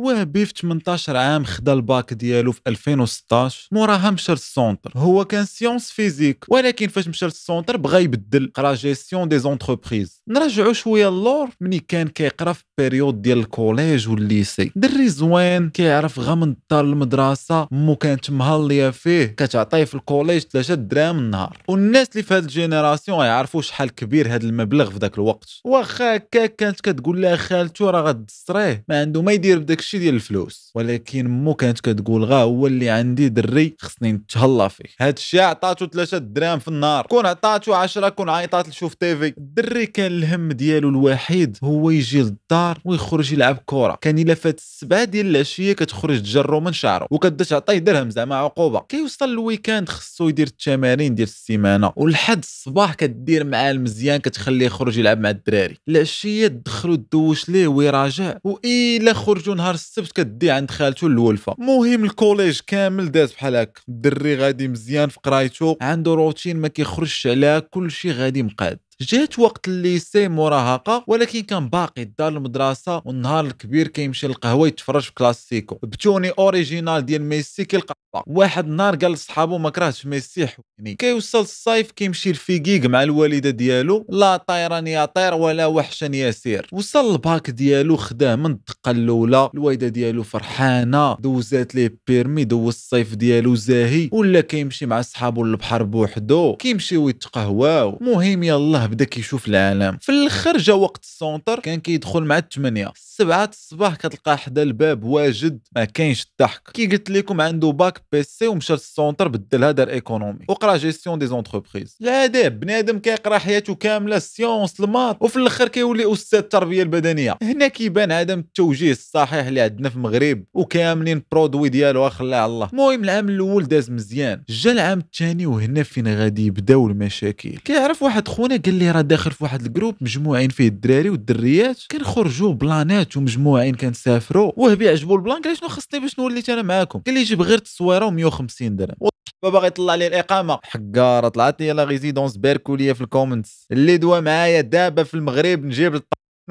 وهبي في 18 عام خدا الباك ديالو في 2016 موراها مشى لل centre هو كان sciences physiques ولكن فاش مشى لل centre بغى يبدل. قرا gestion des entreprises نرجعوا شوية اللور ملي كان كيقرا في période ديال ال collège وال lycée. دري زوين كيعرف غا من الدار المدرسة مو كانت مهليه فيه. كتعطيه في ال collège 3 دراهم النهار. والناس اللي في هاد ال génération يعرفوا شحال كبير هاد المبلغ في ذاك الوقت. واخا هكاك كانت كتقول لها خالته راه غتسريه. ما عنده ما يدير بداك الشيء ديال الفلوس. ولكن مو كانت كتقول غا هو اللي عندي دري خصني نتهلا فيه. هاد الشيء عطاتو 3 دراهم في النهار. كون عطاتو 10 كون عيطات لشوف تيفي الدري كان الهم ديالو الوحيد هو يجي للدار ويخرج يلعب كرة. كان إلا فات السبعة ديال العشية كتخرج تجرو من شعره وكتبدا تعطيه درهم زعما عقوبة. كيوصل ال weekend خصو يدير التمارين ديال السيمانة. ولحد الصباح كدير معاه المزيان كتخليه يخرج يلعب مع الدراري. العشية تدخلو تدوش ليه ويراجع. وإلا خرجوا نهار السبت كدي عند خالته الولفة. مهم ال collège كامل داز بحال هكا. الدري غادي مزيان في قرايته عنده روتين ما كيخرجش عليها كلشي غادي مقاد. جات وقت ال lycée مراهقه ولكن كان باقي دار المدرسة والنهار الكبير كيمشي للقهوه يتفرج في كلاسيكو. بتوني original ديال ميسي كيلقى. واحد النهار قال لصحابو ما كرهتش ميسي حويني كيوصل الصيف كيمشي الفيكيك مع الوالدة ديالو. لا طيران يطير ولا وحشا يسير وصل الباك ديالو خداه من الدقة الأولى. الوالدة ديالو فرحانة. دوزات ليه permis دوز الصيف ديالو زاهي. ولا كيمشي مع صحابو للبحر بوحدو. كيمشيو يتقهواو. مهم يلاه بدا كيشوف العالم. في الآخر جا وقت ال centre كان كيدخل مع الثمانية السبعة الصباح كتلقى حدا الباب واجد ما كاينش الضحك. كي قلت لكم عنده bac PC ومشى لل centre بدلها دار économie وقرا gestion des entreprises العذاب بنادم كيقرا حياته كاملة سيونس الماط وفي الآخر كيولي أستاذ التربية البدنية. هنا كيبان عدم التوجيه الصحيح اللي عندنا في المغرب وكاملين برودوي ديالو خلاه على الله. المهم العام الأول داز مزيان. جا العام الثاني وهنا فين غادي يبداو المشاكل؟ كيعرف واحد خونا قال لي راه داخل في واحد ال groupe مجموعين فيه الدراري والدريات كنخرجوا بلانات ومجموعين كنسافروا وهبي عجبو ال plan قال شنو خصني باش نوليت أنا معاكم؟ قال لي جيب غير تصويره و150 درهم. باغي يطلع لي الإقامة. حقارة طلعت لي لا résidence باركوا لي في ال comments اللي دوا معايا دابا في المغرب نجيب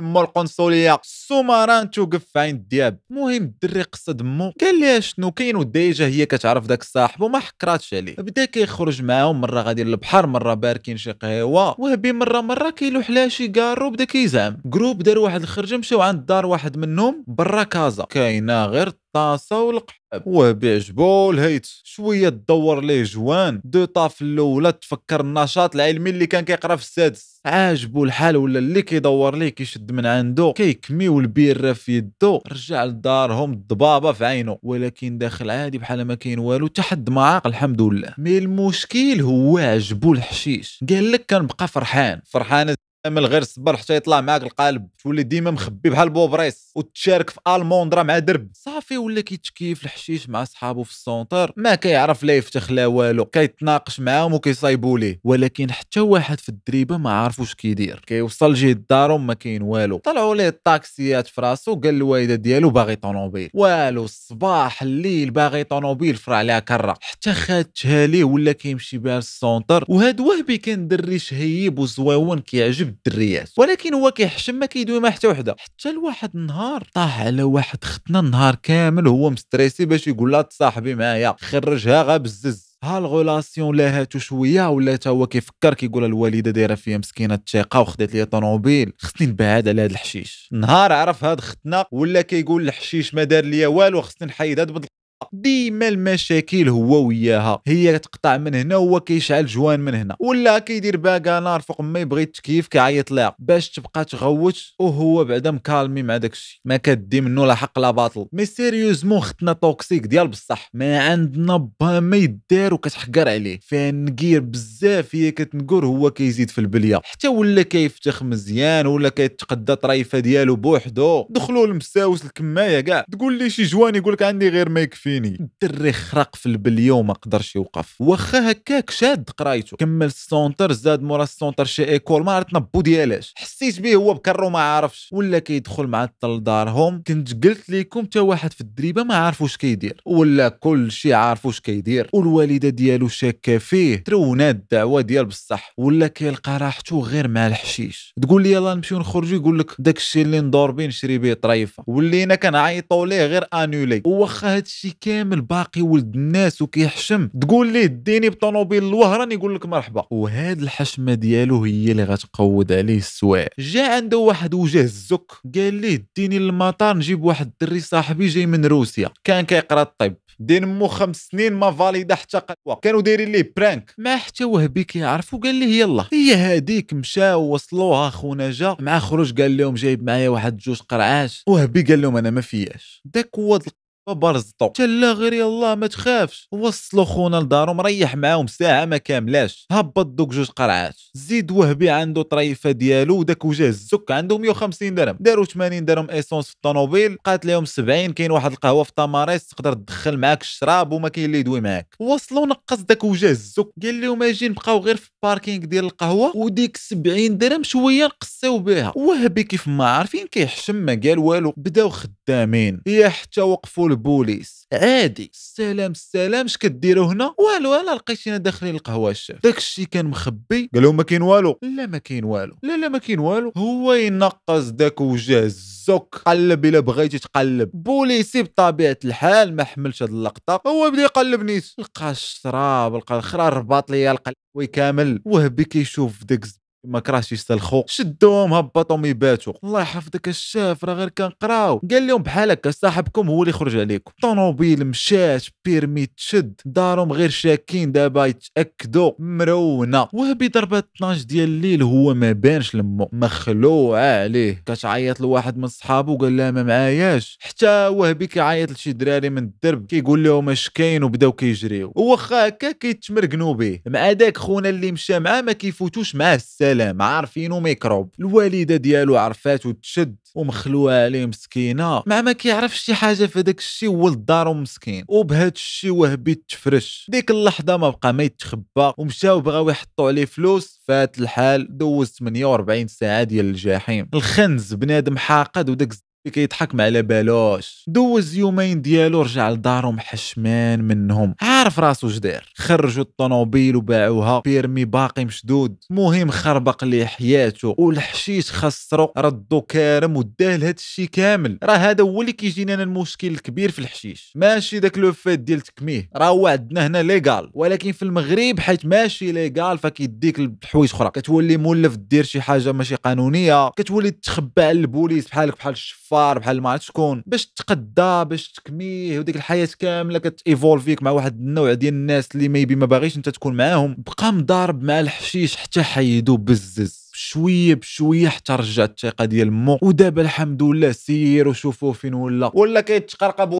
مو القنصليه السومران توقف عين الدياب المهم الدري قصد مو. قال لها شنو كاين وديجة هي كتعرف داك الصاحب وما حكراتش عليه. بدا كيخرج معاهم مرة غادي للبحر مرة باركين شي قهوة. وهبي مرة مرة كيلوح لها شي كارو بدا كيزعم. groupe دار واحد الخرجه مشاو عند دار واحد منهم برا كازا. كاينة غير الطاسه والقحاب وهبي عجبو الهيت. شوية تدور ليه جوان. دو طاف الأولى تفكر النشاط العلمي اللي كان كيقرأ في السادس. عاجبو الحال ولا اللي كيدور ليه كيشد من عنده كيكميو البيره في يدو. رجع لدارهم الضبابة في عينه ولكن داخل عادي بحال ما كاين والو. تحد ما عاق الحمد لله. mais المشكل هو عجبو الحشيش. قال لك كنبقى فرحان. فرحان من غير صبر حتى يطلع معاك القالب. تولي ديما مخبي بحال بوبريس وتشارك في الموندرا مع درب. صافي ولا كيتكيف الحشيش مع صحابو في ال centre. ما كيعرف لا يفتخ لا والو. كيتناقش معاهم وكيصايبوا ليه. ولكن حتى واحد في الدريبة ما عارف واش كيدير. كيوصل جهة دارهم ما كاين والو. طلعوا ليه الطاكسيات في راسو قال الوالدة ديالو باغي طونوبيل. والو الصباح الليل باغي طونوبيل فرع عليها كرة. حتى خاتها ليه ولا كيمشي بها لل centre. وهاد وهبي كان دري شهيب وزويون كيعجب الدريات. ولكن هو كيحشم ما كيدوي ما حتى وحدة. حتى لواحد النهار طاح على واحد ختنا النهار كامل هو stressé باش يقول لها تصاحبي معايا. خرجها غا بزز. ها la relation لاهاتو شوية ولا تا هو كيفكر كيقول الوالدة دايرة فيا مسكينة الثقه وخدات لي طوموبيل خصني نبعد على هذا الحشيش. نهار عرف هاد ختنا ولا كيقول الحشيش ما دار ليا والو خصني نحيد هاد ديما المشاكل هو وياها هي تقطع من هنا وهو كيشعل joint من هنا ولا كيدير باكا نار فوق ما يبغي التكييف كيعيط لها باش تبقى تغوت وهو بعدا مكالمي مع داكشي. ما كدي منه لا حق لا باطل. mais sérieusement ختنا toxique ديال بصح ما عندنا با ما يدار وكتحقر عليه. فيها نقير بزاف هي كتنقر هو كيزيد في البلية. حتى ولا كيفتخ مزيان ولا كيتقدى طريفة ديالو بوحدو دخلوا المساوس الكماية كاع. تقول لي شي joint يقول لك عندي غير ما يكفي. fini. الدري خرق في البليه وما قدرش يوقف. واخا هكاك شاد قرايته. كمل ال centre زاد مورا ال centre شي école. ما عرفت نبو ديالاش حسيت به هو بكرو ما عارفش. ولا كيدخل مع الطل دارهم. كنت قلت لكم تا واحد في الدريبة ما عارف واش كيدير. ولا كل شي عارف واش كيدير. والوالدة ديالو شاكة فيه. ترونات الدعوة ديال بصح. ولا كيلقى راحته غير مع الحشيش. تقول لي يلا نمشيو نخرجوا يقول لك داك الشيء اللي ندور بيه نشري به طريفة. ولينا كنعيطوا ليه غير annulé واخا هاد الشيء كامل باقي ولد الناس وكيحشم. تقول ليه ديني بطوموبيل الوهران يقول لك مرحبا. وهاد الحشمة ديالو هي اللي غتقود عليه السواق جا عنده واحد وجه الزك قال ليه ديني للمطار نجيب واحد الدري صاحبي جاي من روسيا. كان كيقرا الطب. دين مو خمس سنين ما فاليدا حتى كانوا دايرين ليه برانك ما حتى وهبي كيعرف وقال ليه يلا. هي هذيك مشاو وصلوها خونا جا. مع خروج قال لهم جايب معايا واحد جوج قرعات. وهبي قال لهم أنا ما فياش. داك هو برزطو تلا غير يلا ما تخافش. وصلوا خونا لدارو مريح معاهم ساعة ما كاملاش. هبط دوك جوج قرعات. زيد وهبي عنده طريفة ديالو وداك وجه الزك عنده 150 درهم. داروا 80 درهم essence في الطوموبيل بقات لهم 70 كاين واحد القهوة في تماريس تقدر تدخل معاك الشراب وما كاين اللي يدوي معاك. وصلوا نقص داك وجه الزك قال لهم أجي نبقاو غير في ال parking ديال القهوة وديك 70 درهم شوية نقصيو بها. وهبي كيف ما عارفين كيحشم ما قال والو. بداو خدامين. يا حتى وقفوا البوليس. عادي. السلام السلام. اش كديروا هنا؟ والو أنا لقيتينا داخلين القهوة الشاف داك الشيء كان مخبي. قال لهم ما كاين والو. لا ما كاين والو. لا لا ما كاين والو. هو ينقص داك وجه الزك قلب إلا بغيتي تقلب. بوليسي بطبيعة الحال ما حملش هاد اللقطة. هو بدا يقلب نيت. لقى الشراب لقى الخرا رباط ليا القلب. ويكامل وهبي كيشوف داك ما كرهش يستلخو شدوهم هبطهم يباتوا. الله يحفظك الشاف راه غير كنقراو. قال لهم بحال هكا صاحبكم هو اللي يخرج عليكم. طوموبيل مشات permis تشد دارهم غير شاكين دابا يتأكدوا. مرونه وهبي ضربات 12 ديال الليل هو ما بانش لمو. مخلوعه عليه. كتعيط لواحد من صحابو قال لها ما معاياش. حتى وهبي كيعيط لشي دراري من الدرب كيقول لهم اش كاين؟ وبداو كيجريو. وخا هكا كيتمرقنوا به. مع داك خونا اللي مشى معاه ما كيفوتوش معاه السلام عارفينو ميكروب الوالدة ديالو عرفاتو تشد ومخلوعه عليه مسكينة. مع ما كيعرفش شي حاجة في داك الشيء ولد دارو مسكين. وبهاد الشيء وهبي تفرش. ديك اللحظة ما بقى ما يتخبى ومشاو بغاو يحطوا عليه فلوس. فات الحال دوز 48 ساعة ديال الجحيم. الخنز بنادم حاقد وداك كيضحك ما على بالوش دوز يومين ديالو رجع لدارو محشمان منهم. عارف راسو جدير خرجوا الطوموبيل وباعوها. permis باقي مشدود. مهم خربق ليه حياته. والحشيش خسرو. ردو كارم وداه لهاد الشي كامل. راه هذا هو اللي كيجينا أنا المشكل الكبير في الحشيش. ماشي داك لو فات ديال تكميه. راه هو عندنا هنا légal. ولكن في المغرب حيت ماشي légal فكيديك لحوايج أخرى. كتولي مولف دير شي حاجة ماشي قانونية. كتولي تخبى على البوليس بحالك بحال الشفار بحال ما عرفت شكون باش تقدا باش تكميه وديك الحياة كاملة كتيفولفيك مع واحد النوع ديال الناس اللي maybe ما باغيش انت تكون معاهم. بقى مضارب مع الحشيش حتى حيدو بزز. بشوية بشوية حتى رجعت الثقة ديال مو. ودابا الحمد لله سير وشوفوا فين ولا. ولا كيتقرقب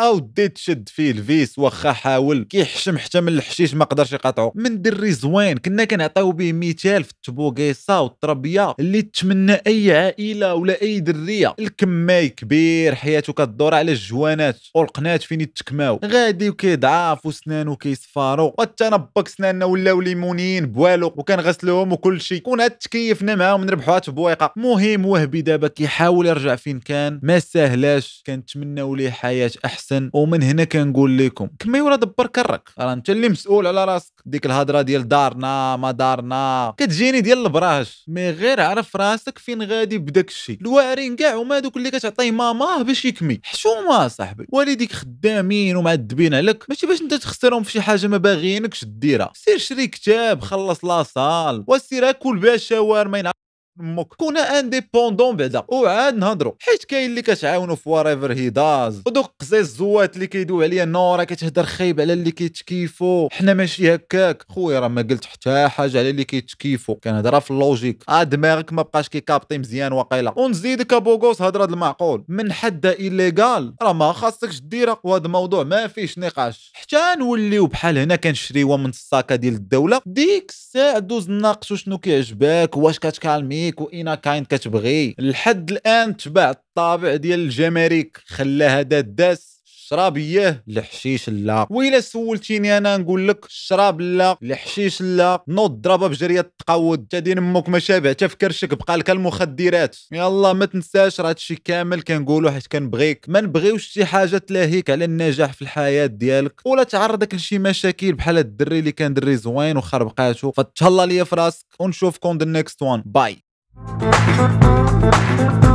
أو دي تشد فيه الفيس واخا حاول. كيحشم حتى من الحشيش ما قدرش يقاطعو. من دري زوين كنا كنعطيو به مثال في التبوكيصه والطربيه اللي تمنى أي عائلة ولا أي درية. الكماي كبير حياته كدور على الجوانات. والقنات فين يتكماو؟ غادي وكيضعاف وسنانو كيصفارو والتنبك سناننا ولاو ليمونيين بوالو. وكنغسلوهم وكل شيء كون تكيفنا معاهم نربحوها تبويقة. مهم وهبي دابا كيحاول يرجع فين كان. ما ساهلاش. كنتمناو ليه حياة أحسن. ومن هنا كنقول لكم كما يورا دبر كرك. راه انت اللي مسؤول على راسك. ديك الهضره ديال دارنا ما دارنا. كتجيني ديال البراش. مي غير عرف راسك فين غادي بداك الشيء الواعرين كاع هما دوك اللي كتعطيه ماماه باش يكمي. حشومة صاحبي. والديك خدامين ومعذبين عليك. ماشي باش انت تخسرهم في شي حاجة ما باغيينكش ديرها سير شري كتاب خلص لاصال. وسير أكل بها شاورما أمك كون انديبوندون بعدا. وعاد نهضروا. حيت كاين اللي كتعاونوا في ورايفر هي داز ودوك قزيز الزوات اللي كيدوي عليا نورا كتهضر خايب على اللي كيتكيفوا حنا ماشي هكاك. خويا راه ما قلت حتى حاجة على اللي كيتكيفوا كنهضر في اللوجيك. آه دماغك ما بقاش كيكابطي مزيان وقيلا ونزيدك ابوغوس هضرة المعقول. من حد ايليغال راه ما خاصكش ديرها وهذا الموضوع. ما فيش نقاش. حتى نوليو بحال هنا كنشريوها من الساكة ديال الدولة. ديك الساعة دوز ناقشوا شنو كيعجبك؟ واش كتكالمي؟ فيك وأنا كاين كتبغي. لحد الآن تبع الطابع ديال الجمارك. خلاها داس الشراب ياه الحشيش لا. وإلا سولتيني أنا نقول لك الشراب لا الحشيش لا. نوض ضربة بجرية تقود تادين أمك ما شابعتها في كرشك بقى لك المخدرات. يلا ما تنساش راه هادشي كامل كنقولو حيت كنبغيك. ما نبغيوش شي حاجة تلاهيك على النجاح في الحياة ديالك. ولا تعرضك لشي مشاكل بحال الدري اللي كان دري زوين وخربقاتو. فتهلا ليا في راسك ونشوفكم ذا نيكست وان باي Thank you.